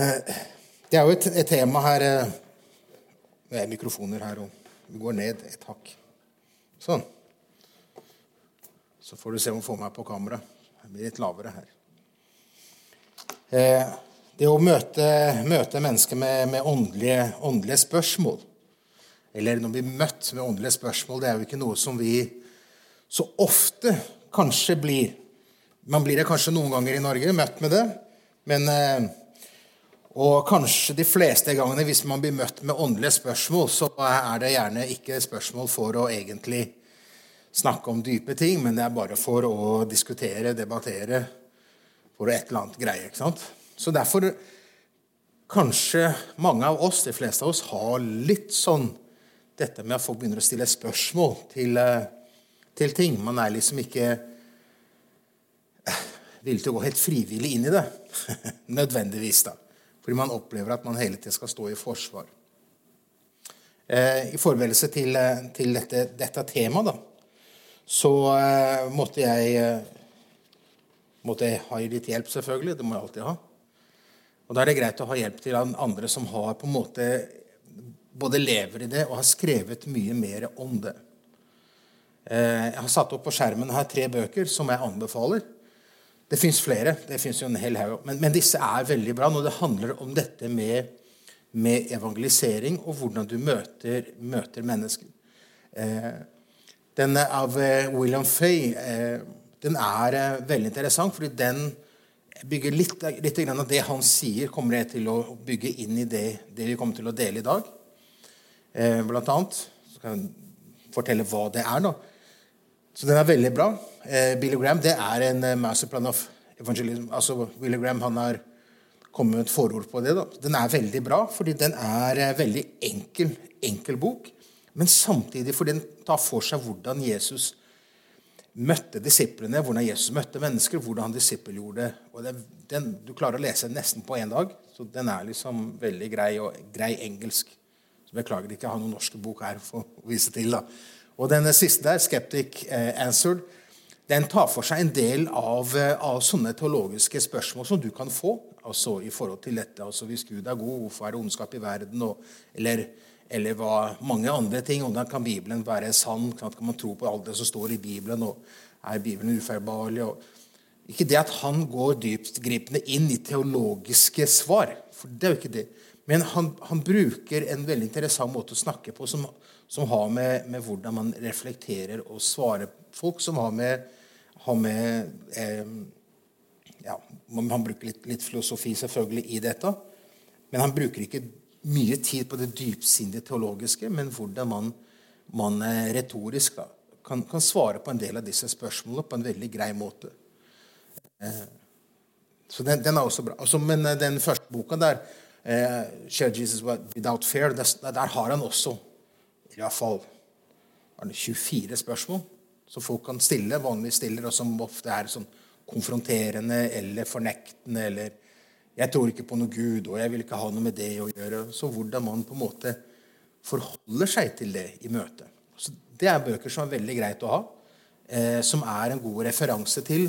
Det er jo et, et tema her eh, Det er mikrofoner her, og vi går ned et hakk. Sånn. Så får du se om du får meg på kamera. Det blir litt lavere her. Eh, det å møte, møte mennesker med, med åndelige, åndelige, spørsmål, eller når vi blir møtt med åndelige spørsmål, det er jo ikke noe som vi så ofte kanskje blir. Man blir det kanskje noen ganger i Norge, møtt med det. Men eh, og kanskje de fleste gangene hvis man blir møtt med åndelige spørsmål, så er det gjerne ikke spørsmål for å egentlig snakke om dype ting, men det er bare for å diskutere, debattere, for et eller annet greie. ikke sant? Så derfor kanskje mange av oss, de fleste av oss, har litt sånn dette med at folk begynner å stille spørsmål til, eh, til ting. Man er liksom ikke villig til å gå helt frivillig inn i det. Nødvendigvis, da. Fordi man opplever at man hele tiden skal stå i forsvar. Eh, I forberedelse til, eh, til dette, dette, temaet da, så eh, måtte jeg eh, måtte jeg ha litt hjelp, selvfølgelig. Det må jeg alltid ha. Og Da er det greit å ha hjelp til andre som har på en måte både lever i det og har skrevet mye mer om det. Eh, jeg har satt opp på skjermen her tre bøker som jeg anbefaler. Det fins flere. det jo en hel haug. Men, men, disse er veldig bra når det handler om dette med, med evangelisering og hvordan du møter, møter mennesker. Eh, denne av eh, William Fay eh, den er eh, veldig interessant, fordi den bygger litt, litt av det han sier, kommer jeg til å bygge inn i det, det vi kommer til å dele i dag. Eh, blant annet. Så kan jeg fortelle hva det er. da. Så den er veldig bra. Eh, Billy Graham det er en eh, masterplan of evangelism. Altså, Billy Graham han har kommet et forord på det. Da. Den er veldig bra, fordi den er eh, veldig enkel, enkel bok. Men samtidig fordi den tar for seg hvordan Jesus møtte disiplene, hvordan Jesus møtte mennesker, hvordan han disippelgjorde og det. Den, du klarer å lese den nesten på én dag. Så den er liksom veldig grei og grei engelsk. Så Beklager ikke, jeg har noen norske bok her for å vise til. da. Og den siste der, 'Skeptic Answered', den tar for seg en del av, eh, av, sånne teologiske spørsmål som du kan få altså i forhold til dette. altså Hvis Gud er god, hvorfor er det ondskap i verden? Og, eller, eller hva, mange andre ting. Hvordan kan Bibelen være sann? Kan man tro på alt det som står i Bibelen? og Er Bibelen ufeilbarlig? Ikke det at han går dyptgripende inn i teologiske svar, for det er jo ikke det. Men han, han bruker en veldig interessant måte å snakke på som som har med, med, hvordan man reflekterer og svarer folk, som har med, har med eh, ja, Han bruker litt, litt, filosofi selvfølgelig i dette, men han bruker ikke mye tid på det dypsindige teologiske, men hvordan man, man eh, retorisk da, kan, kan, svare på en del av disse spørsmålene på en veldig grei måte. Eh, så den, den, er også bra. Altså, men eh, den første boka der, eh, 'Share Jesus Without Fear', der, der har han også i hvert fall 24 spørsmål som folk kan stille, vanligvis stiller, og som ofte er sånn konfronterende eller fornektende eller 'Jeg tror ikke på noe Gud, og jeg vil ikke ha noe med det å gjøre.' Så hvordan man på en måte forholder seg til det i møtet. Så det er bøker som er veldig greit å ha, eh, som er en god referanse til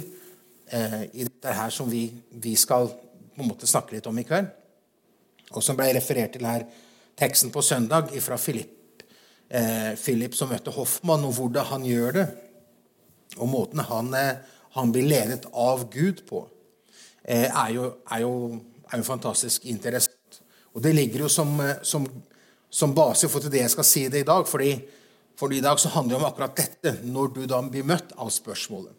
eh, i dette her som vi, vi, skal på en måte snakke litt om i kveld. Og som ble referert til her, teksten på søndag fra Philip, eh, Philip som møtte Hoffmann, og hvordan han gjør det. Og måten han, eh, han blir ledet av Gud på, eh, er, jo, er, jo, er, jo, fantastisk interessant. Og det ligger jo som, eh, som, som base for det jeg skal si det i dag. fordi, for i dag så handler det om akkurat dette, når du da blir møtt av spørsmålet.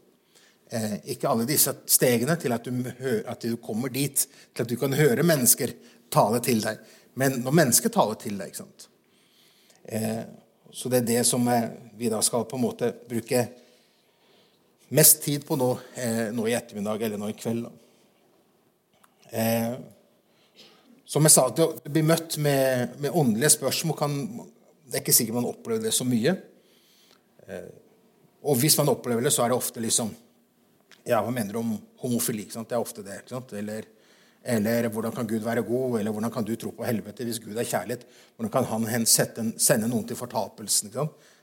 Eh, ikke alle disse stegene til at du, at du, kommer dit, til at du kan høre mennesker tale til deg. Men når mennesker taler til deg ikke sant? Eh, så det er det som vi da skal på en måte bruke mest tid på nå, eh, nå i ettermiddag eller nå i kveld. Eh, som jeg sa, å bli møtt med, med åndelige spørsmål kan, Det er ikke sikkert man opplever det så mye. Eh, og hvis man opplever det, så er det ofte liksom Ja, hva mener du om homofili? Det er ofte det. Eller eller hvordan kan Gud være god? Eller hvordan kan du tro på helvete hvis Gud er kjærlighet? Hvordan kan han sende noen til fortapelsen?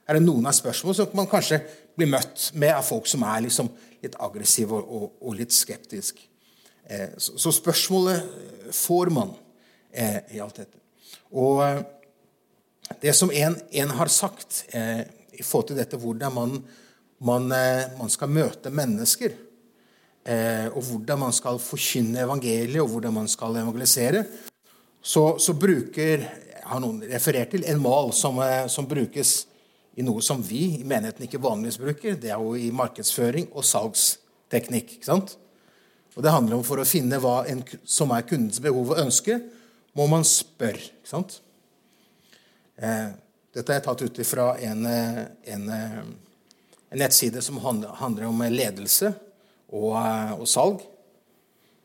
Er det noen av spørsmålene som man kanskje blir møtt med av folk som er liksom litt aggressive og, og, og litt skeptiske? Eh, så, så, spørsmålet får man eh, i alt dette. Og eh, det som en, en har sagt eh, i forhold til dette, hvordan man, man, eh, man skal møte mennesker, og hvordan man skal forkynne evangeliet, og hvordan man skal evangelisere, så, så bruker har noen referert til en mal som, som brukes i noe som vi i menigheten ikke vanligvis bruker. Det er jo i markedsføring og salgsteknikk. ikke sant? Og det handler om For å finne hva en, som er kundens behov og ønske, må man spørre. ikke sant? Eh, dette er tatt ut fra en, eh, en, eh, en, nettside som handler om ledelse og, og, salg.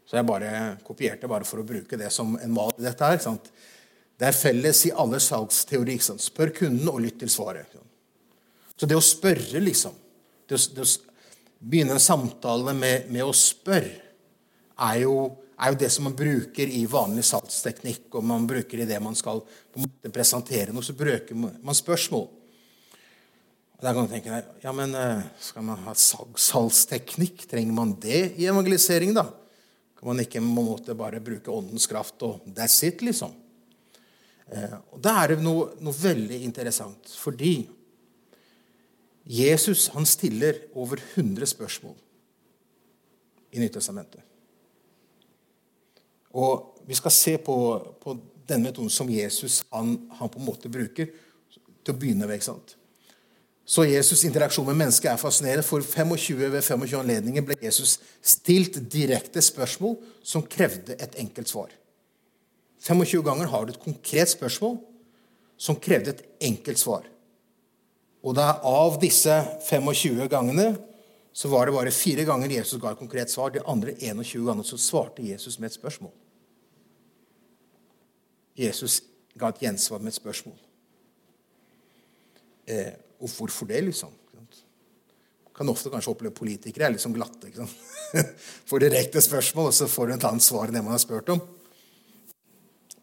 Så jeg bare kopierte bare for å bruke det som en mal i dette. her, ikke sant? Det er felles i alle salgsteori. Spør kunden og lytt til svaret. Så det å spørre, liksom Det å, det å begynne en samtale med, med å spørre er jo, er jo, det som man bruker i vanlig salgsteknikk, og man bruker i det man skal på en måte presentere noe, så bruker man spørsmål. Og Der kan du tenke deg ja, men eh, skal man ha salgsteknikk? Trenger man det i evangelisering, da? Kan man ikke på en måte bare bruke åndens kraft og that's it, liksom? Eh, og Da er det noe, noe veldig interessant, fordi Jesus han stiller over 100 spørsmål i Nyttestamentet. Og vi skal se på, på denne metoden som Jesus han, han, på en måte bruker til å begynne med. ikke sant? Så Jesus' interaksjon med mennesket er fascinerende. For 25 ved 25 anledninger ble Jesus stilt direkte spørsmål som krevde et enkelt svar. 25 ganger har du et konkret spørsmål som krevde et enkelt svar. Og da av disse 25 gangene så var det bare fire ganger Jesus ga et konkret svar. De andre 21 ganger så svarte Jesus med et spørsmål. Jesus ga et gjensvar med et spørsmål. Eh, og hvorfor det, liksom? Kan ofte kanskje oppleve politikere er litt sånn glatte. ikke sant? Får direkte spørsmål, og så får du et annet svar enn det man har spurt om.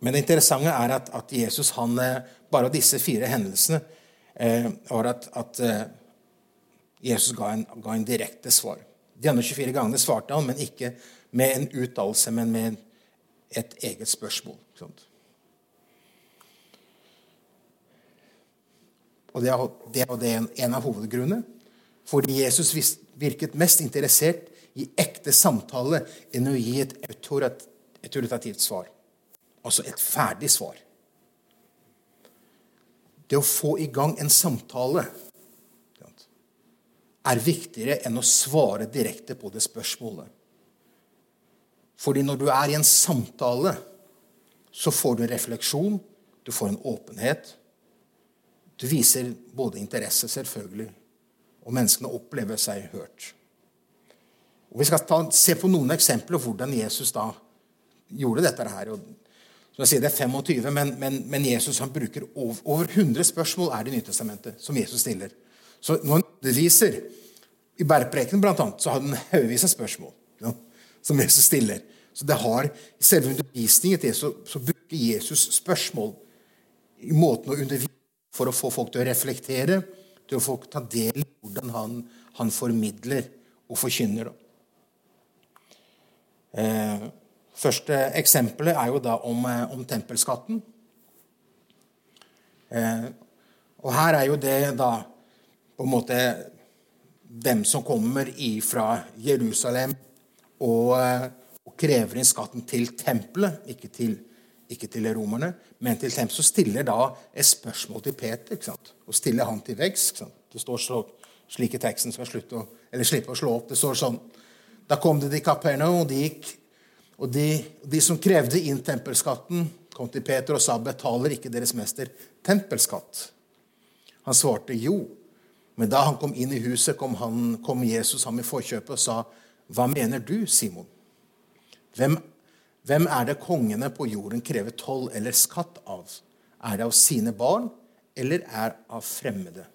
Men det interessante er at, at Jesus han, eh, bare av disse fire hendelsene var at, at eh, Jesus ga en, ga en, direkte svar. De andre 24 gangene svarte han, men ikke med en uttalelse, men med et eget spørsmål. Og det er, det en av hovedgrunnene. Fordi Jesus virket mest interessert i ekte samtale enn å gi et autoritativt svar. Altså et ferdig svar. Det å få i gang en samtale er viktigere enn å svare direkte på det spørsmålet. Fordi når du er i en samtale, så får du en refleksjon, du får en åpenhet. Du viser både interesse, selvfølgelig, og menneskene opplever seg hørt. Og vi skal ta, se på noen eksempler på hvordan Jesus da gjorde dette her. Og som jeg sier, Det er 25, men, men, men Jesus han bruker over, over 100 spørsmål er det i Nytestamentet som Jesus stiller. Så når han underviser i bergprekenen blant annet, så har han haugevis av spørsmål ja, som Jesus stiller. Så det har, I selve undervisningen til Jesus så bruker Jesus spørsmål i måten å undervise for å få folk til å reflektere, til å få ta del i hvordan han, han formidler og forkynner. Eh, første eksempelet er jo da om, eh, om tempelskatten. Eh, og her er jo det da på en måte dem som kommer fra Jerusalem og, eh, og, krever inn skatten til tempelet, ikke til, ikke til romerne, men til tempelet, så stiller da et spørsmål til Peter. ikke sant? Og stiller han til veggs. Det står så, slik i teksten skal slutte å, eller slippe å slå opp. Det står sånn Da kom det til Kapernaum, og de gikk og de, de, som krevde inn tempelskatten, kom til Peter og sa, 'Betaler ikke deres mester tempelskatt?' Han svarte jo. Men da han kom inn i huset, kom, han, kom Jesus ham i forkjøpet og sa, 'Hva mener du, Simon?' Hvem, hvem er det kongene på jorden krever toll eller skatt av? Er det av sine barn, eller er av fremmede?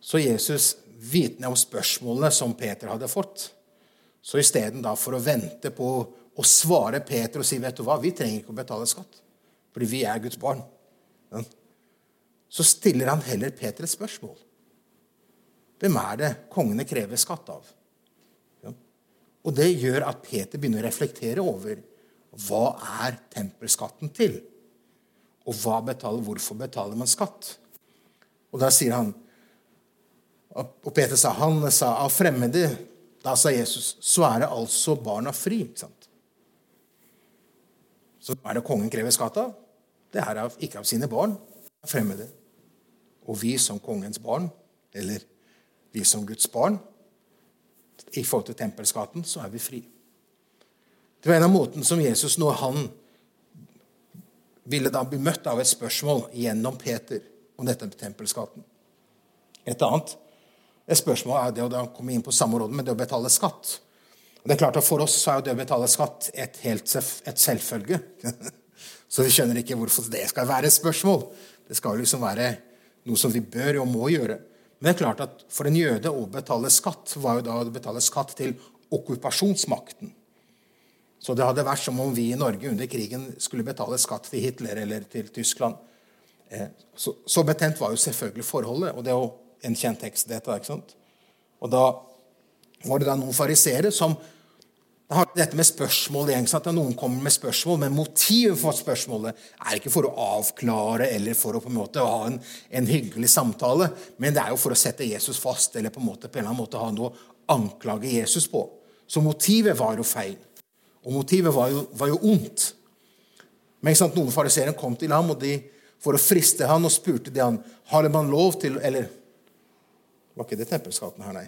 Så Jesus, vitende om spørsmålene som Peter hadde fått, så istedenfor å vente på å svare Peter og si vet du hva, vi trenger ikke å betale skatt, fordi vi er Guds barn, så stiller han heller Peter et spørsmål. Hvem er det kongene krever skatt av? Og det gjør at Peter begynner å reflektere over hva er tempelskatten til? Og hva betaler, hvorfor betaler man skatt? Og da sier han Og Peter sa han sa av fremmede. Da sa Jesus så er det altså barna fri. ikke sant? Så er det kongen krever skatt av? Det er av, ikke av sine barn, av fremmede. Og vi som kongens barn, eller vi som Guds barn, i forhold til tempelskatten, så er vi fri. Det var en av måten som Jesus, når han ville da bli møtt av et spørsmål gjennom Peter om dette med tempelskatten. Et annet et spørsmål er det å komme inn på samme råd med det å betale skatt. Og det er klart at For oss så er jo det å betale skatt et, helt, et selvfølge. Så vi skjønner ikke hvorfor det skal være et spørsmål. Det skal liksom være noe som vi bør og må gjøre. Men det er klart at for en jøde å betale skatt var jo da å betale skatt til okkupasjonsmakten. Så det hadde vært som om vi i Norge under krigen skulle betale skatt til Hitler eller til Tyskland. Eh, så, betent var jo selvfølgelig forholdet, og det jo en kjent tekst. dette, ikke sant? Og da var det da noen fariseere som har dette med spørsmål igjen, at Noen kommer med spørsmål, men motivet for spørsmålet er ikke for å avklare eller for å på en måte ha en, en, hyggelig samtale, men det er jo for å sette Jesus fast eller på en, måte, på en eller annen måte ha noe å anklage Jesus på. Så motivet var jo feil. Og motivet var jo, var jo ondt. Men sant, noen fariseere kom til ham og de, for å friste ham og spurte de han, har man lov til Eller var ikke det tempelskatten her, nei.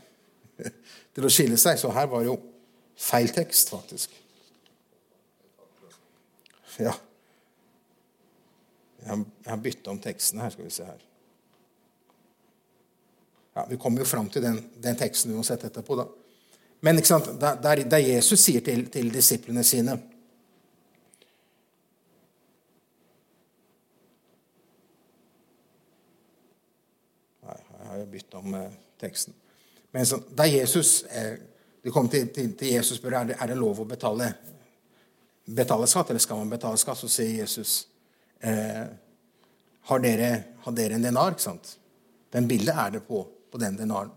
til å skille seg. Så her var jo feil tekst, faktisk. Ja. Jeg har bytta om tekstene her. Skal vi se her. Ja, Vi kommer jo fram til den, den teksten uansett etterpå. da. Men sant, der, der Jesus sier til, til disiplene sine Nei, bytta om eh, teksten. Men så, da Jesus eh, de kom til, til, til Jesus spør er det, er det lov å betale, betale skatt, eller skal man betale skatt, så sier Jesus eh, har, dere, har dere en denar? ikke sant? Den bildet er det på, på den denaren.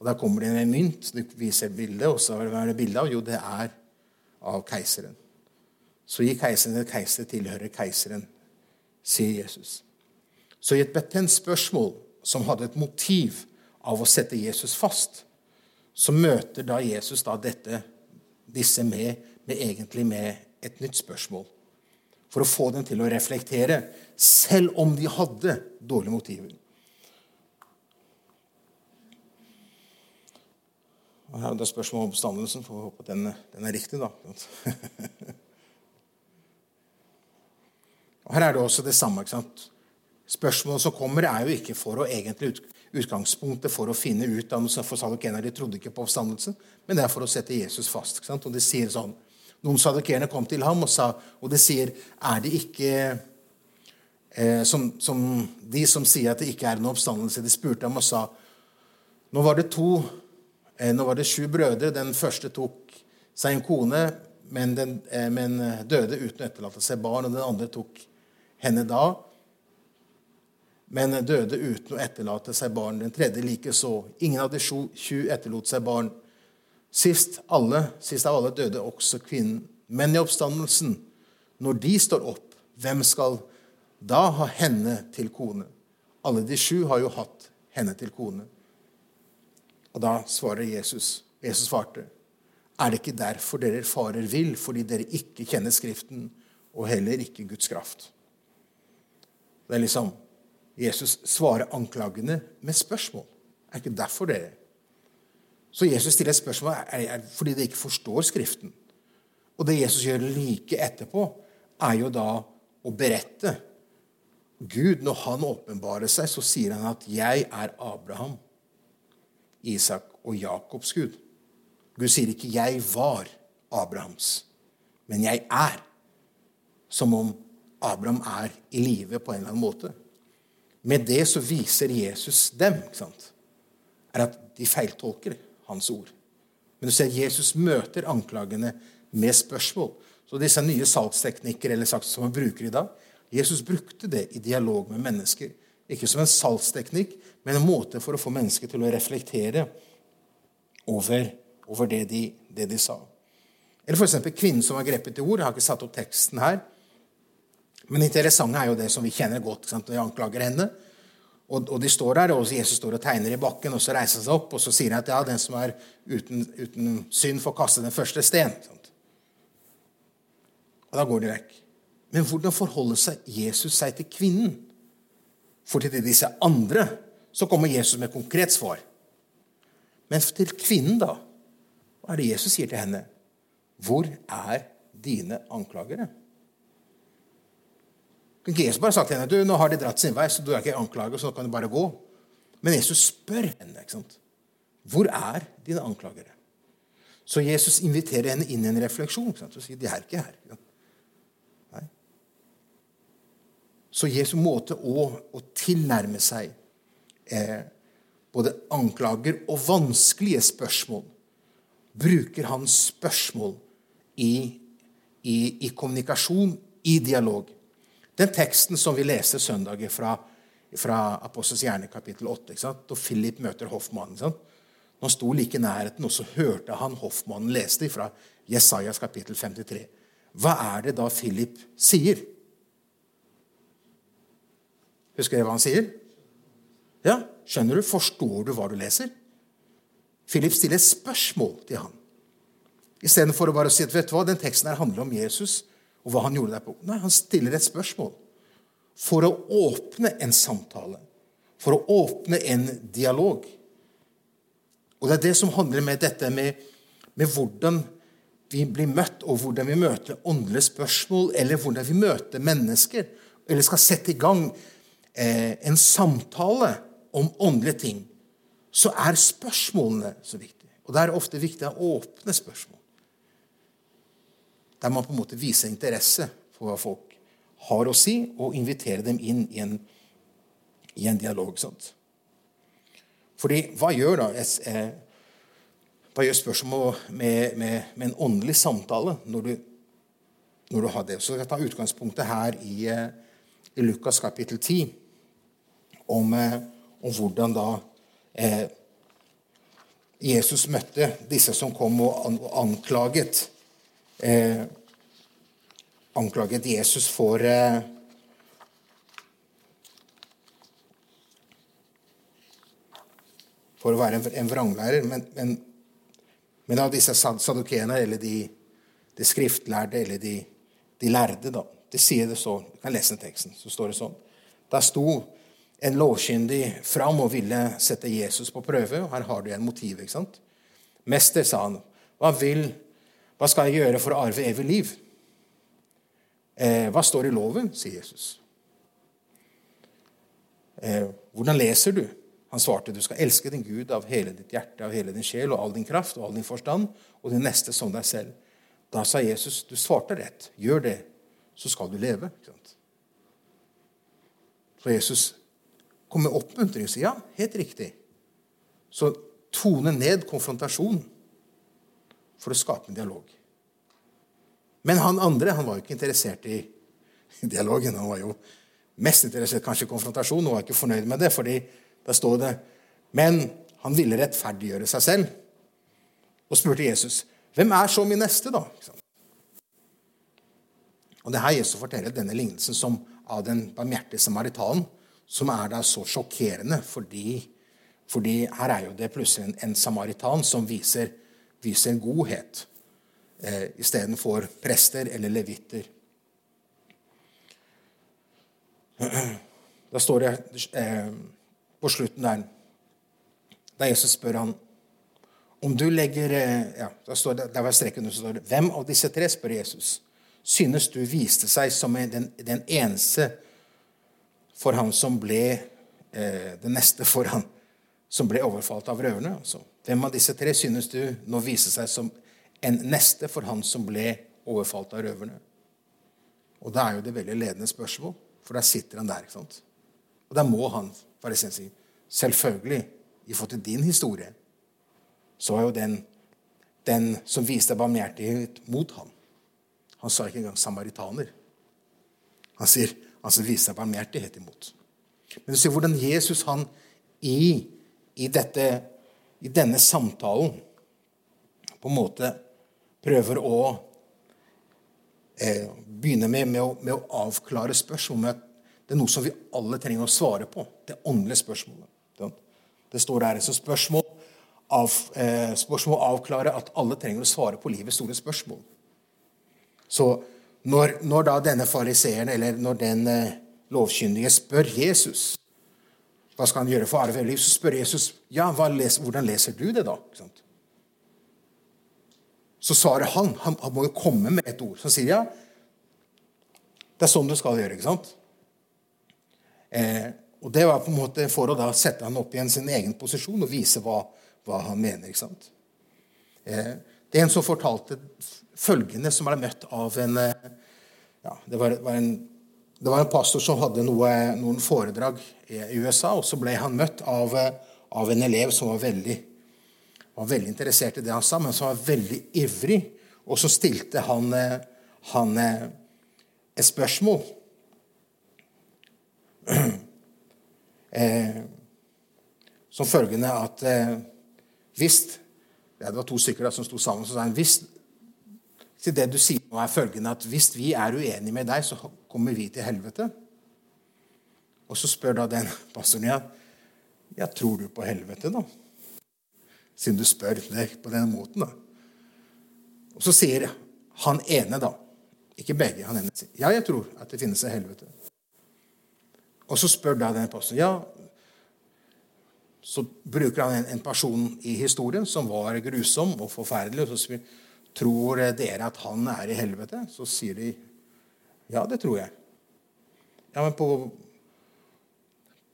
Og Der kommer det en mynt. Du viser bildet, og så er det bilde av Jo, det er av keiseren. Så gi keiseren det keiser tilhører keiseren, sier Jesus. Så i et betent spørsmål som hadde et motiv av å sette Jesus fast, så møter da Jesus da dette, disse med, med egentlig med et nytt spørsmål. For å få dem til å reflektere, selv om de hadde dårlige motiver. Og her er det spørsmål om oppstandelsen. Får håpe at den, den, er riktig, da. Og Her er det også det samme. ikke sant? Spørsmålet som kommer, er jo ikke for å egentlig ut, utgangspunktet for å finne ut av For sadukeerne de trodde ikke på oppstandelsen, men det er for å sette Jesus fast. Og de sier sånn, Noen sadukeerne kom til ham og sa, og de sier Er det ikke eh, som, som, De som sier at det ikke er noen oppstandelse, de spurte ham og sa Nå var det to Eh, nå var det sju brødre. Den første tok seg en kone, men, den, eh, men døde uten å etterlate seg barn. Og den andre tok henne da, men døde uten å etterlate seg barn. Den tredje likeså. Ingen av de sju etterlot seg barn. Sist, alle, sist av alle døde også kvinnen. Men i oppstandelsen, når de står opp, hvem skal da ha henne til kone? Alle de sju har jo hatt henne til kone. Og da svarer Jesus. Jesus svarte, er det ikke derfor dere farer vill, fordi dere ikke kjenner Skriften, og heller ikke Guds kraft? Det er liksom Jesus svarer anklagene med spørsmål. Er det ikke derfor dere Så Jesus stiller et spørsmål er, er fordi de ikke forstår Skriften. Og det Jesus gjør like etterpå, er jo da å berette. Gud, når han åpenbarer seg, så sier han at 'jeg er Abraham'. Isak og Jakobs Gud. Gud sier ikke 'jeg var Abrahams', men 'jeg er'. Som om Abraham er i live på en eller annen måte. Med det så viser Jesus dem ikke sant? er at de feiltolker hans ord. Men du ser Jesus møter anklagene med spørsmål. Så disse nye salgsteknikker eller sagt, som man bruker i dag, Jesus brukte det i dialog med mennesker. Ikke som en salgsteknikk, men en måte for å få mennesker til å reflektere over, over det de, det de sa. Eller f.eks. kvinnen som var grepet i ord. Jeg har ikke satt opp teksten her. Men interessant er jo det som vi kjenner godt når de anklager henne. Og, og, de står der, og Jesus står og tegner i bakken, og så reiser han seg opp og så sier han at ja, den som er uten, uten synd, får kaste den første sten. Sant? Og da går de vekk. Men hvordan forholder seg Jesus seg til kvinnen? For til disse andre så kommer Jesus med konkret svar. Men til kvinnen, da? Hva er det Jesus sier til henne? Hvor er dine anklagere? Kan ikke Jesus bare sagt til henne du, nå har de dratt sin vei, så du er ikke anklaget, så nå kan du bare gå? Men Jesus spør henne. ikke sant? Hvor er dine anklagere? Så Jesus inviterer henne inn i en refleksjon ikke sant? og sier de er ikke her. Nei. Så Jesu måte å, å tilnærme seg eh, både anklager og vanskelige spørsmål bruker han spørsmål i, i, i kommunikasjon, i dialog. Den teksten som vi leste søndag fra, fra Apostels hjerne, kapittel 8, da Philip møter hoffmannen Når han sto like i nærheten, og så hørte han hoffmannen lese det fra Jesajas kapittel 53. Hva er det da Philip sier? Husker dere hva han sier? Ja, Skjønner du? Forstår du hva du leser? Philip stiller et spørsmål til han. Istedenfor å bare si at vet du hva, den teksten her handler om Jesus og hva han gjorde der på. Nei, han stiller et spørsmål for å åpne en samtale, for å åpne en dialog. Og det er det som handler med dette med, med hvordan vi blir møtt, og hvordan vi møter åndelige spørsmål, eller hvordan vi møter mennesker, eller skal sette i gang eh, en samtale om åndelige ting, så er spørsmålene så viktige. Og det er ofte viktig å åpne spørsmål der man på en måte viser interesse for hva folk har å si, og inviterer dem inn i en, i en dialog. Sant? Fordi hva gjør da eh, hva gjør spørsmålet med, med, med, en åndelig samtale når du, når du har det? Så jeg tar utgangspunktet her i, eh, i Lukas kapittel 10 om, eh, om hvordan da eh, Jesus møtte disse som kom og anklaget eh, anklaget Jesus for eh, for å være en, vranglærer. Men, men, men, av disse sadukeene, eller de, de, skriftlærde, eller de, de lærde, da, det sier det så, Du kan lese teksten. Så står det sånn. Da sto en lovkyndig fram og ville sette Jesus på prøve. Her har du en motiv. ikke sant? Mester, sa han, hva vil hva skal jeg gjøre for å arve evig liv? Eh, hva står i loven? sier Jesus. Eh, hvordan leser du? Han svarte, du skal elske din Gud av hele ditt hjerte, av hele din sjel og all din kraft og all din forstand, og din neste som deg selv. Da sa Jesus, du svarte rett. Gjør det, så skal du leve. Så Jesus kom med oppmuntring og sa ja, helt riktig. Så tone ned konfrontasjonen for å skape en dialog. Men han andre han var jo ikke interessert i dialogen. Han var jo mest interessert kanskje i konfrontasjon og var ikke fornøyd med det. fordi da står det Men han ville rettferdiggjøre seg selv og spurte Jesus hvem er så min neste, da? Og det her Jesus forteller denne lignelsen som av den barmhjertige samaritanen, som er da så sjokkerende fordi, fordi her er jo det plutselig en, en samaritan som viser viser en godhet eh, istedenfor prester eller levitter. Da står det eh, på slutten der Da Jesus spør han om du legger eh, ja, da står det, Der var streken, så står det Hvem av disse tre, spør Jesus, synes du viste seg som den, den eneste for han som ble eh, den neste for han som ble overfalt av røverne? Altså. Hvem av disse tre synes du nå viser seg som en neste for han som ble overfalt av røverne? Og det er jo det veldig ledende spørsmål, for der sitter han der. ikke sant? Og da må han fariseen si selvfølgelig, i forhold til din historie, så var jo den, den som viste barmhjertighet mot ham Han sa ikke engang samaritaner. Han sier han som viste barmhjertighet imot. Men du ser hvordan Jesus han i, i dette i denne samtalen på en måte prøver å eh, begynne med, med, å, med, å, avklare spørsmål. Det er noe som vi alle trenger å svare på. Det åndelige spørsmålet. Det står der. Så spørsmål, av, eh, spørsmål avklare at alle trenger å svare på livets store spørsmål. Så når, når da denne fariseeren, eller når den eh, lovkyndige spør Jesus hva skal han gjøre for arve liv, så spør Jesus ja, les, hvordan leser du det da? Så svarer han, han, han må jo komme med et ord. Så sier ja, det er sånn du skal gjøre. ikke sant? Eh, og Det var på en måte for å da sette han opp igjen sin egen posisjon og vise hva, hva han mener. ikke sant? Eh, det er en som fortalte følgende, som ble møtt av en eh, ja, det var, var en, det var en pastor som hadde noe, noen foredrag i USA, og så ble han møtt av, av en elev som var veldig, var veldig, interessert i det han sa, men som var veldig ivrig. Og så stilte han, han et spørsmål. Eh, som følgende at eh, hvis Det var to stykker da, som sto sammen. Så sa han hvis til det du sier nå, er følgende at hvis vi er uenige med deg, så kommer vi til helvete. Og så spør da den pastoren igjen ja, tror du på helvete, da? Siden du spør det på den måten, da. Og så sier han ene, da Ikke begge. Han ene sier ja, jeg tror at det finnes et helvete. Og så spør da den pastoren ja, så bruker han en person i historien som var grusom og forferdelig. og så spør Tror dere at han er i helvete? Så sier de ja, det tror jeg. Ja, men på,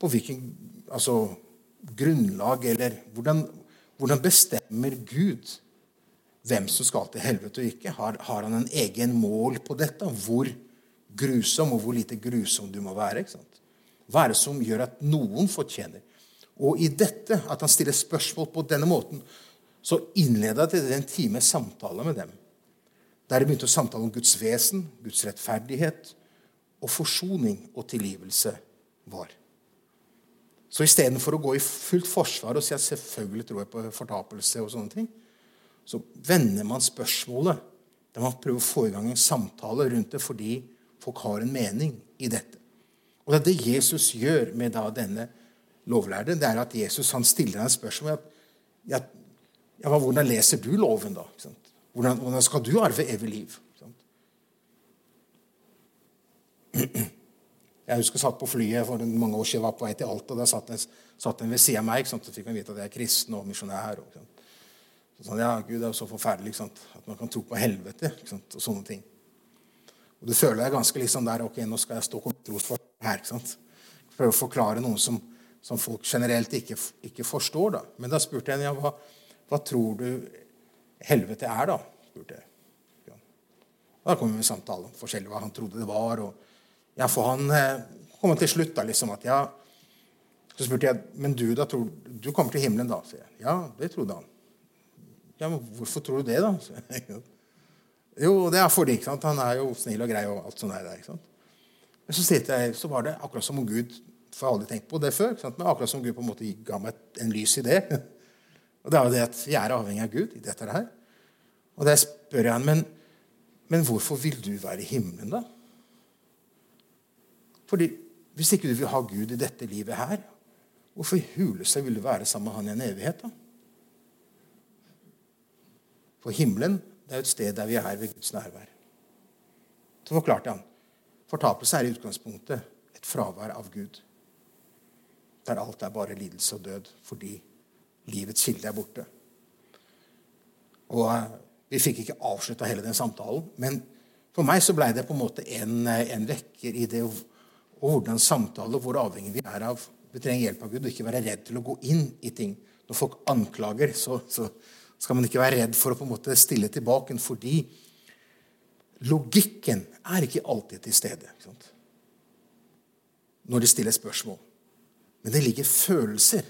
på hvilken altså, grunnlag eller hvordan, hvordan, bestemmer Gud hvem som skal til helvete og ikke? Har, har, han en egen mål på dette? Hvor grusom og hvor lite grusom du må være? ikke sant? Hva er det som gjør at noen fortjener? Og i dette, at han stiller spørsmål på denne måten, så innleda til en time samtale med dem. Der begynte å samtale om Guds vesen, Guds rettferdighet og forsoning og tilgivelse var. Så istedenfor å gå i fullt forsvar og si at selvfølgelig tror jeg på fortapelse, og sånne ting, så vender man spørsmålet der man prøver å få i gang en samtale rundt det fordi folk har en mening i dette. Og Det er det Jesus gjør med denne lovlærde. Det er at Jesus stiller en spørsmål. at, ja, hvordan leser du loven, da? Hvordan, hvordan, skal du arve evig liv? Jeg husker jeg satt på flyet for mange år siden var på vei til Alta. Der satt en, satt en ved siden av meg. Så fikk han vite at jeg er kristen og misjonær. Og, så sånn, ja, Gud, det er jo så forferdelig at man kan tro på helvete og sånne ting. Og Du føler deg ganske liksom der ok, nå skal jeg stå trosfor her. ikke sant? Prøve å forklare noe som, som folk generelt ikke, ikke, forstår. da. Men da spurte jeg ja, hva, hva tror du helvete er, da? spurte jeg. Ja. Da kom vi med samtale om forskjellig hva han trodde det var. ja, For han eh, kom til slutt da, liksom at ja, Så spurte jeg men du da, tror du kommer til himmelen da? sier jeg. Ja, det trodde han. Ja, men hvorfor tror du det, da? jo, det er fordi ikke sant? han er jo snill og grei og alt sånt der. ikke sant? Men så, jeg, så var det akkurat som om Gud For jeg har aldri tenkt på det før. Men akkurat som Gud på en måte ga meg en lys idé. Og det er jo det at jeg er avhengig av Gud i dette her. Og der spør jeg han, men, men hvorfor vil du være i himmelen, da? Fordi Hvis ikke du vil ha Gud i dette livet her, hvorfor i huleste vil du være sammen med han i en evighet? da? For himmelen det er jo et sted der vi er ved Guds nærvær. Så forklarte han. Fortapelse er i utgangspunktet et fravær av Gud. Der alt er bare lidelse og død fordi livets kilde er borte. Og eh, Vi fikk ikke avslutta hele den samtalen, men for meg så blei det på en måte en, eh, en vekker i det og hvordan samtale, hvor avhengig vi er av Vi trenger hjelp av Gud og ikke være redd til å gå inn i ting. Når folk anklager, så, så skal man ikke være redd for å på en måte stille tilbake, fordi logikken er ikke alltid til stede når de stiller spørsmål. Men det ligger følelser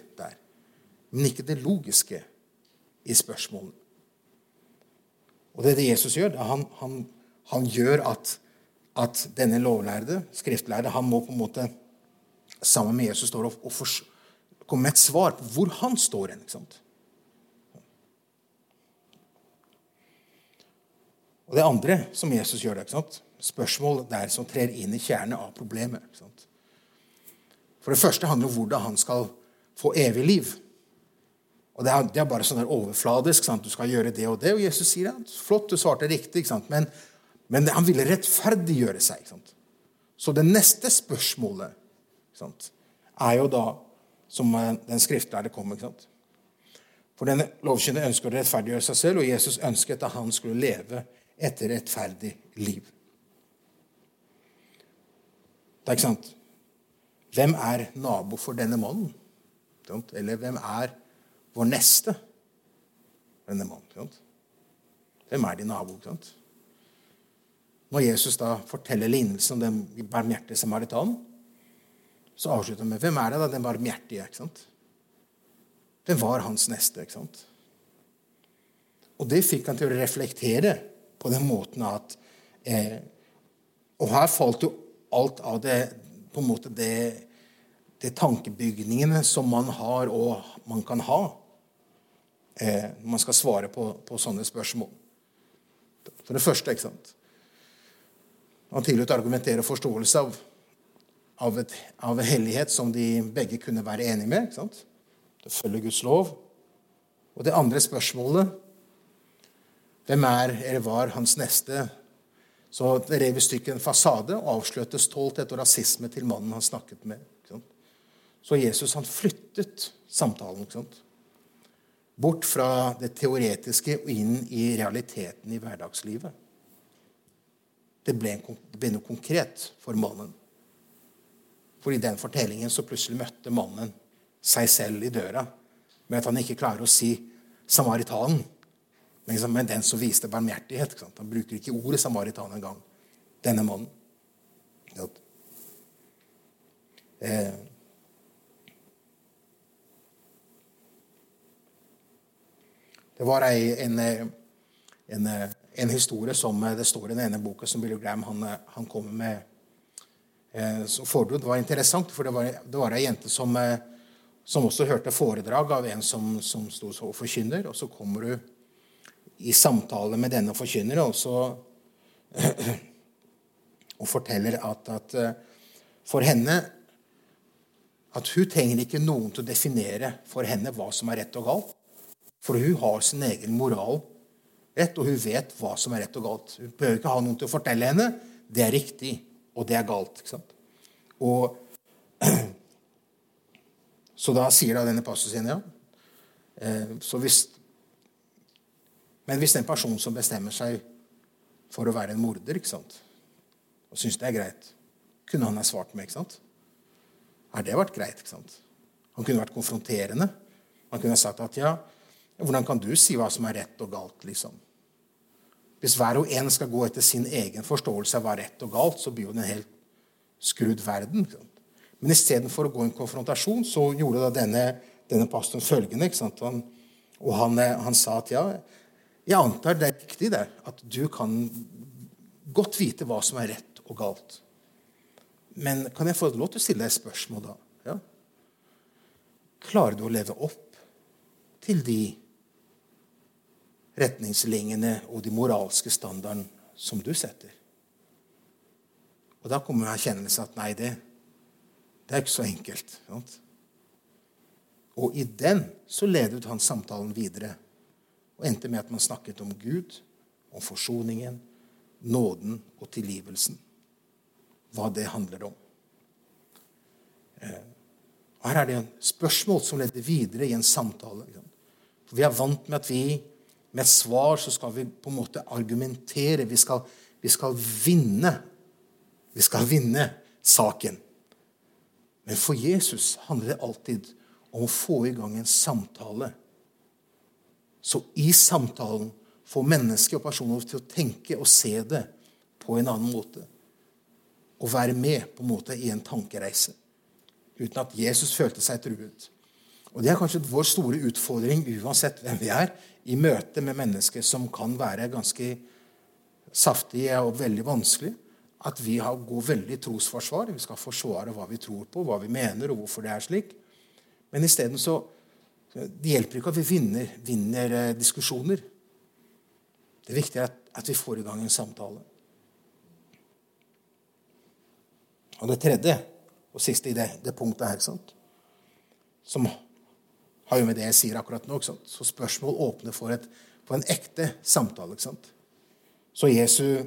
men ikke det logiske i spørsmålene. Og det er det Jesus gjør. Han, han, han gjør at, at, denne lovlærde, skriftlærde, han må på en måte sammen med Jesus stå og, og komme med et svar på hvor han står hen. Og det andre som Jesus gjør, det, ikke sant? spørsmål der som trer inn i kjernen av problemet. For det første handler om hvordan han skal få evig liv. Og Det er, det er bare sånn overfladisk. Sant? Du skal gjøre det og det. Og Jesus sier ja, flott, du svarte riktig. Men, men han ville rettferdiggjøre seg. Så det neste spørsmålet er jo da som eh, den skriftlærde kom. med. For den lovkyndige ønsker å rettferdiggjøre seg selv, og Jesus ønsket at han skulle leve et rettferdig liv. Det er ikke sant? Hvem er nabo for denne mannen? Eller hvem er vår neste? Denne mannen. Hvem er din nabo? sant? Når Jesus da forteller lignelsen om den barmhjertige samaritanen, så avslutter han med hvem er det da, den barmhjertige? ikke sant? Hvem var hans neste? ikke sant? Og det fikk han til å reflektere på den måten at eh, Og her falt jo alt av det på en måte det, det tankebygningene som man har og man kan ha eh, man skal svare på, på, sånne spørsmål. For det første ikke sant? Han tillot å argumentere forståelse av, av, et, av hellighet som de begge kunne være enige med. ikke sant? Det følger Guds lov. Og det andre spørsmålet hvem er eller var hans neste? Så det rev i stykker en fasade og avslørte stolthet og rasisme til mannen han snakket med. Så Jesus han flyttet samtalen. Bort fra det teoretiske og inn i realiteten i hverdagslivet. Det ble, det ble noe konkret for mannen. For i den fortellingen så plutselig møtte mannen seg selv i døra med at han ikke klarer å si samaritanen. Men den som viste barmhjertighet. Han bruker ikke ordet samaritan engang. Denne mannen. Eh. Det var ei, en, en, en, historie som det står i den ene boka som Billy Graham han, han kommer med eh, som. Det var interessant, for det var, det ei jente som, eh, som også hørte foredrag av en som, som sto og forkynner. Og så kommer du i samtale med denne forkynneren og, og forteller at, at, eh, for henne at hun trenger ikke noen til å definere for henne hva som er rett og galt. For hun har sin egen moral rett, og hun vet hva som er rett og galt. Hun behøver ikke ha noen til å fortelle henne det er riktig, og det er galt. ikke sant? Og, så da sier da denne passusen ja. Eh, så hvis men hvis den personen som bestemmer seg for å være en morder ikke sant? og syns det er greit, kunne han ha svart med. ikke sant? Har det vært greit? ikke sant? Han kunne vært konfronterende. Han kunne ha sagt at ja, hvordan kan du si hva som er rett og galt? liksom? Hvis hver og en skal gå etter sin egen forståelse av hva rett og galt, så blir jo det en helt skrudd verden. Men istedenfor å gå i en konfrontasjon, så gjorde da denne, denne pastoren følgende. Han, og han, eh, han sa at ja, jeg antar det er riktig det, at du kan godt vite hva som er rett og galt. Men kan jeg få lov til å stille deg et spørsmål da? Ja? Klarer du å leve opp til de retningslinjene og de moralske standardene som du setter? Og da kommer erkjennelsen at nei, det, det er ikke så enkelt. Sant? Og i den så ledet han samtalen videre og endte med at man snakket om Gud, om forsoningen, nåden og tilgivelsen. Hva det handler om. Eh, Her er det en spørsmål som leder videre i en samtale. For Vi er vant med at vi med svar så skal vi på en måte argumentere. Vi skal, vi skal vinne. Vi skal vinne saken. Men for Jesus handler det alltid om å få i gang en samtale så i samtalen får mennesker og personer til å tenke og se det på en annen måte. Og være med på en måte i en tankereise. Uten at Jesus følte seg truet. Og Det er kanskje vår store utfordring uansett hvem vi er, i møte med mennesker som kan være ganske saftige og veldig vanskelige. At vi har god veldig trosforsvar. Vi skal forsvare hva vi tror på, hva vi mener, og hvorfor det er slik. Men isteden så det hjelper ikke at vi vinner, vinner eh, diskusjoner. Det viktige er at, at vi får i gang en samtale. Og det tredje og siste i det, det punktet her, som har jo med det jeg sier akkurat nå. Så spørsmål åpner for, et, for en ekte samtale. Så Jesu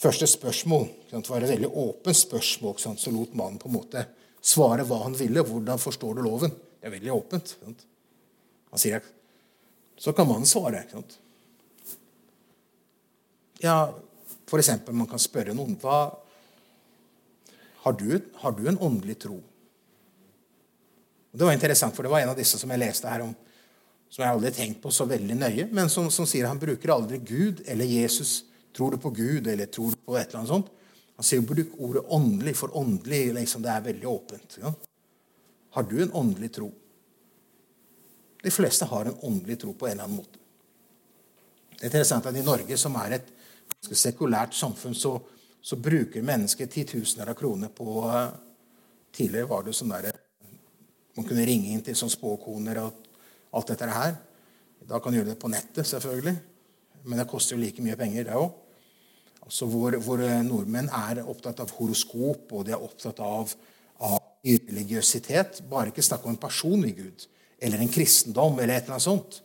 første spørsmål var et veldig åpent spørsmål. Så lot mannen på en måte svare hva han ville. Hvordan forstår du loven? Det er veldig åpent. Han sier Så kan mannen svare. Ja, for eksempel, man kan spørre noen hva, har, du, har du en åndelig tro? Det var interessant, for det var en av disse som jeg leste her om, som jeg aldri har tenkt på så veldig nøye, men som, som sier han bruker aldri Gud eller Jesus. Tror du på Gud, eller tror du på et eller annet sånt? Han sier bruk ordet åndelig, for åndelig liksom, det er veldig åpent. Ja? Har du en åndelig tro? De fleste har en åndelig tro på en eller annen måte. Det er interessant at I Norge, som er et sekulært samfunn, så, så bruker mennesker titusener av kroner på uh, Tidligere var det sånn der, man kunne ringe inn til sånn spåkoner og alt dette her. Da kan du gjøre det på nettet, selvfølgelig. Men det koster jo like mye penger, det òg. Altså hvor, hvor, nordmenn er opptatt av horoskop, og de er opptatt av, av religiøsitet. Bare ikke snakk om en personlig gud eller en kristendom eller et eller annet sånt.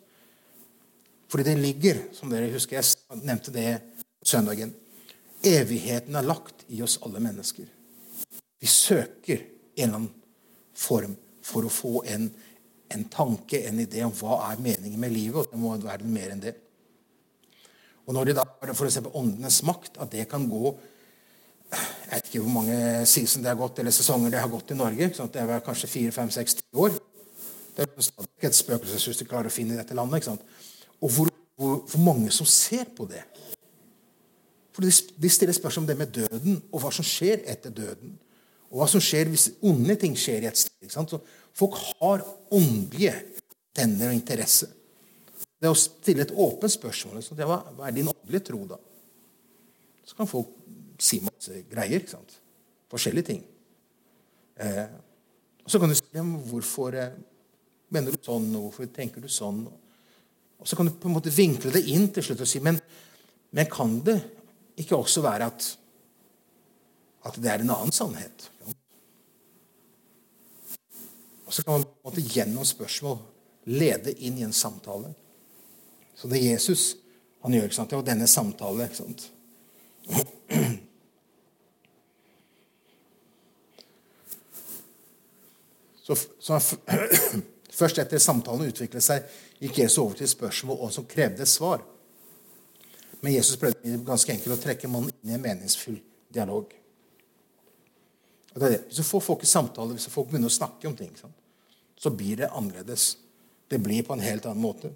Fordi det ligger, som dere husker, jeg nevnte det søndagen Evigheten er lagt i oss alle mennesker. Vi søker en eller annen form for å få en, en tanke, en idé om hva er meningen med livet. Og det må være mer enn det. Og når det da se f.eks. åndenes makt, at det kan gå Jeg vet ikke hvor mange season det har gått, eller sesonger det har gått i Norge. Sånn det er kanskje fire, fem, seks, ti år. Det er stadig et spøkelseshus de klarer å finne i dette landet. ikke sant? Og hvor, hvor, hvor, mange som ser på det. For de, de stiller spørsmål om det med døden, og hva som skjer etter døden. Og hva som skjer hvis onde ting skjer i et sted. folk har åndelige tenner og interesse. Det å stille et åpent spørsmål liksom, det var, Hva er din åndelige tro, da? Så kan folk si masse greier. ikke sant? Forskjellige ting. Eh, og så kan du si hvorfor eh, mener du sånn, og hvorfor tenker du sånn? Og så kan du på en måte vinkle det inn til slutt og si men, men kan det ikke også være at, at det er en annen sannhet? Og så kan man på en måte gjennom spørsmål lede inn i en samtale. Så det er Jesus han gjør, ikke sant? var denne samtalen. ikke sant? Så, så Først etter samtalen utviklet seg, gikk Jesus over til spørsmål og som krevde svar. Men Jesus prøvde ganske enkelt å trekke mannen inn i en meningsfull dialog. Og det er det. Hvis du får folk i samtale, hvis folk begynner å snakke om ting, så blir det annerledes. Det blir på en helt annen måte.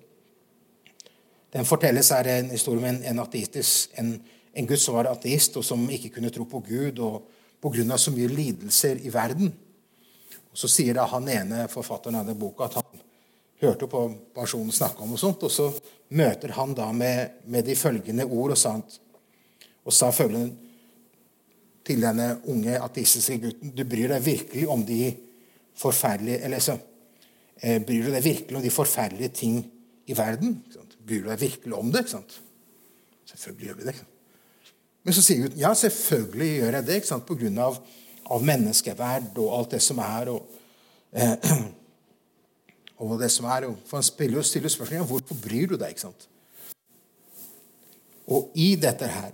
Den fortelles er en historie om en, en ateistisk, en, en Gud som var ateist, og som ikke kunne tro på Gud og pga. så mye lidelser i verden. Og Så sier da han ene forfatteren av den boka at han hørte på personen snakke om og sånt, og så møter han da med, med de følgende ord og, sant, og sa følgende til denne unge ateistiske gutten Du bryr deg virkelig om de forferdelige eller så, Bryr du deg virkelig om de forferdelige ting i verden? Bryr du deg virkelig om det? Selvfølgelig gjør vi det. Men så sier gutten ja, selvfølgelig gjør jeg det ikke sant? på grunn av, av menneskeverd og alt det som er. og, eh, og det som er, For han spiller og stiller spørsmål om hvorfor bryr du deg. ikke sant? Og i dette her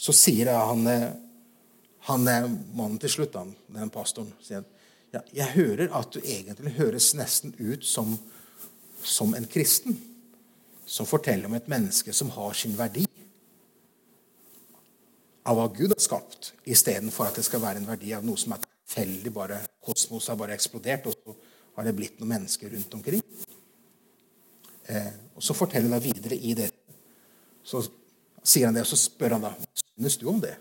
så sier han, eh, han mannen til slutt, han, den pastoren, sier ja, jeg hører at du egentlig høres nesten ut som, som en kristen som forteller om et menneske som har sin verdi av hva Gud har skapt, istedenfor at det skal være en verdi av noe som er tilfeldig. bare Kosmos har bare eksplodert, og så har det blitt noen mennesker rundt omkring. Eh, og Så forteller han videre i det. Så sier han det, og så spør han da hva synes du om det.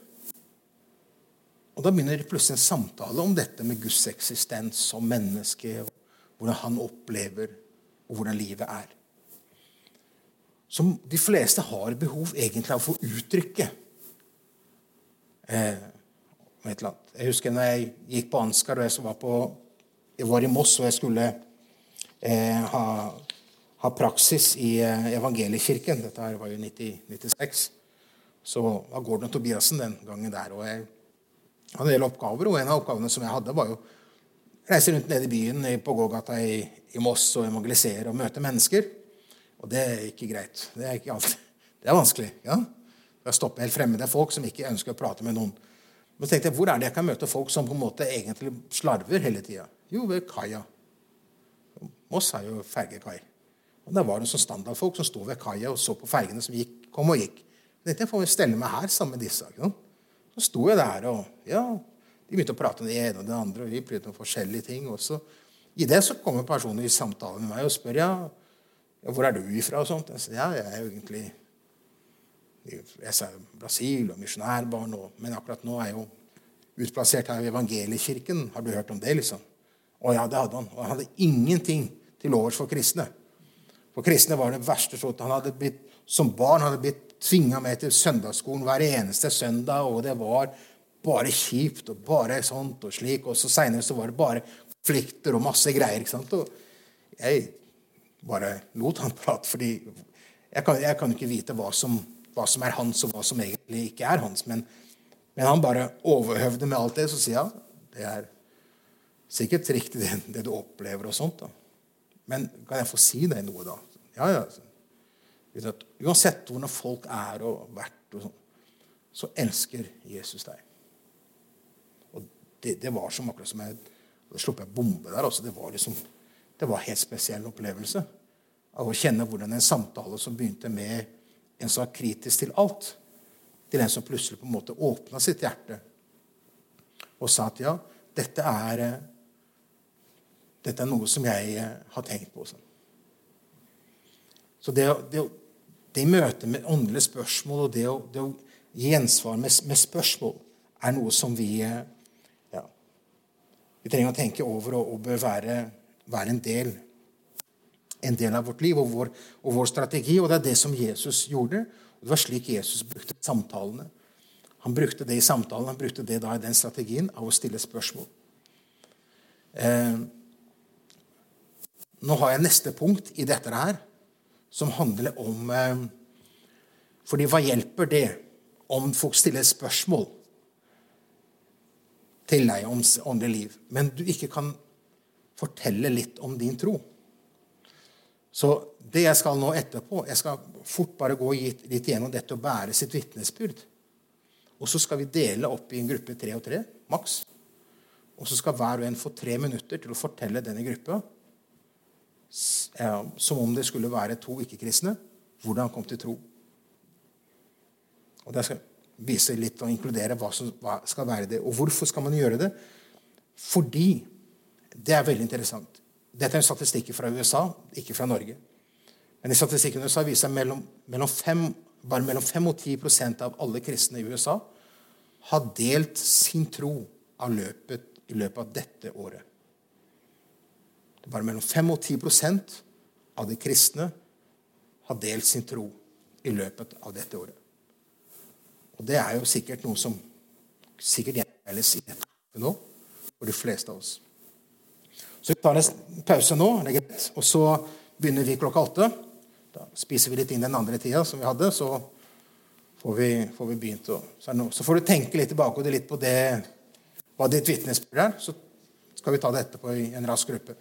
Og Da begynner plutselig en samtale om dette med Guds eksistens som menneske. Hvordan han opplever, og hvordan livet er som de fleste har behov egentlig av å få uttrykke. Eh, jeg husker når jeg gikk på Ansgar og jeg var, på, jeg var i Moss og jeg skulle eh, ha ha praksis i eh, evangeliekirken. Dette her var jo 1996. Så var Gordon og Tobiassen den gangen der. Og jeg hadde en del oppgaver, og en av oppgavene som jeg hadde, var jo reise rundt nede i byen på gågata i, i Moss og evangelisere og møte mennesker. Og det er ikke greit. Det er ikke. Det er vanskelig. ja. Å stoppe helt fremmede folk som ikke ønsker å prate med noen. Men så tenkte jeg, Hvor er det jeg kan møte folk som på en måte egentlig slarver hele tida? Jo, ved kaia. Moss har jo fergekai. Og Der var det sånn standardfolk som sto ved kaia og så på fergene som gikk, kom og gikk. Jeg tenkte jeg får stelle meg her sammen med disse. Så sto jeg der, og ja, de begynte å prate om det ene og det andre. og vi begynte om forskjellige ting. Og så, I det så kommer personer i samtale med meg og spør ja, ja, hvor er du ifra. og sånt. Jeg sier ja, jeg er jo egentlig jeg sa Brasil og misjonærbarn, men akkurat nå er jeg jo utplassert her i evangeliekirken. Har du hørt om det? liksom? Å ja, det hadde han. Og han hadde ingenting til overs for kristne. For kristne var det verste slått. Han hadde blitt, Som barn hadde blitt tvinga meg til søndagsskolen hver eneste søndag, og det var bare kjipt og bare sånt og slik. Og så seinere så var det bare konflikter og masse greier. ikke sant? Og jeg bare lot han prate, fordi jeg kan, jeg kan ikke vite hva som, hva som, er hans, og hva som egentlig ikke er hans. Men, men han bare overhøvde med alt det. Så sier han det er sikkert riktig, det, det du opplever og sånt. da. Men kan jeg få si deg noe, da? Ja, ja. Uansett hvordan folk er og vært, og sånt, så elsker Jesus deg det, det, var som akkurat som jeg hadde sluppet en bombe der. Også. det var liksom, det var en helt spesiell opplevelse av å kjenne hvordan en samtale som begynte med en som var kritisk til alt, til en som plutselig på en måte åpna sitt hjerte og sa at ja, dette er, dette er noe som jeg har tenkt på. Sånn. Så det, det, det møte med åndelige spørsmål og det å, det å gi gjensvar med, med, spørsmål er noe som vi ja, vi trenger å tenke over og, og bør være, være en, del, en, del, av vårt liv og vår, og vår, strategi. Og det er det som Jesus gjorde. Og det var slik Jesus brukte samtalene. Han brukte det i samtalen, han brukte det da i den strategien av å stille spørsmål. Eh, nå har jeg neste punkt i dette her, som handler om eh, fordi hva hjelper det om folk stiller spørsmål? til deg om åndelig liv, men du ikke kan fortelle litt om din tro. Så det jeg skal nå etterpå Jeg skal fort bare gå litt gjennom dette og bære sitt vitnesbyrd. Og så skal vi dele opp i en gruppe tre og tre, maks. Og så skal hver og en få tre minutter til å fortelle denne gruppa, som om det skulle være to ikke-kristne, hvordan han kom til tro. Og Det skal vise litt og inkludere hva som skal være det. Og hvorfor skal man gjøre det? Fordi Det er veldig interessant. Dette er en statistikk fra USA, ikke fra Norge. Men i statistikken i USA viser mellom, mellom fem, bare mellom 5 og 10 av alle kristne i USA har delt sin tro løpet, i løpet av dette året. Det er bare mellom 5 og 10% av de kristne har delt sin tro i løpet av dette året. Og det er jo sikkert noe som sikkert gjenspeiles i dette nå for de fleste av oss. Så vi tar en pause nå, og så begynner vi klokka åtte. Da spiser vi litt inn den andre tida som vi hadde, så får vi, får vi begynt. Å, så, så, får du tenke litt tilbake litt på det, hva ditt vitnesbyrd er. Så skal vi ta det etterpå i en rask gruppe.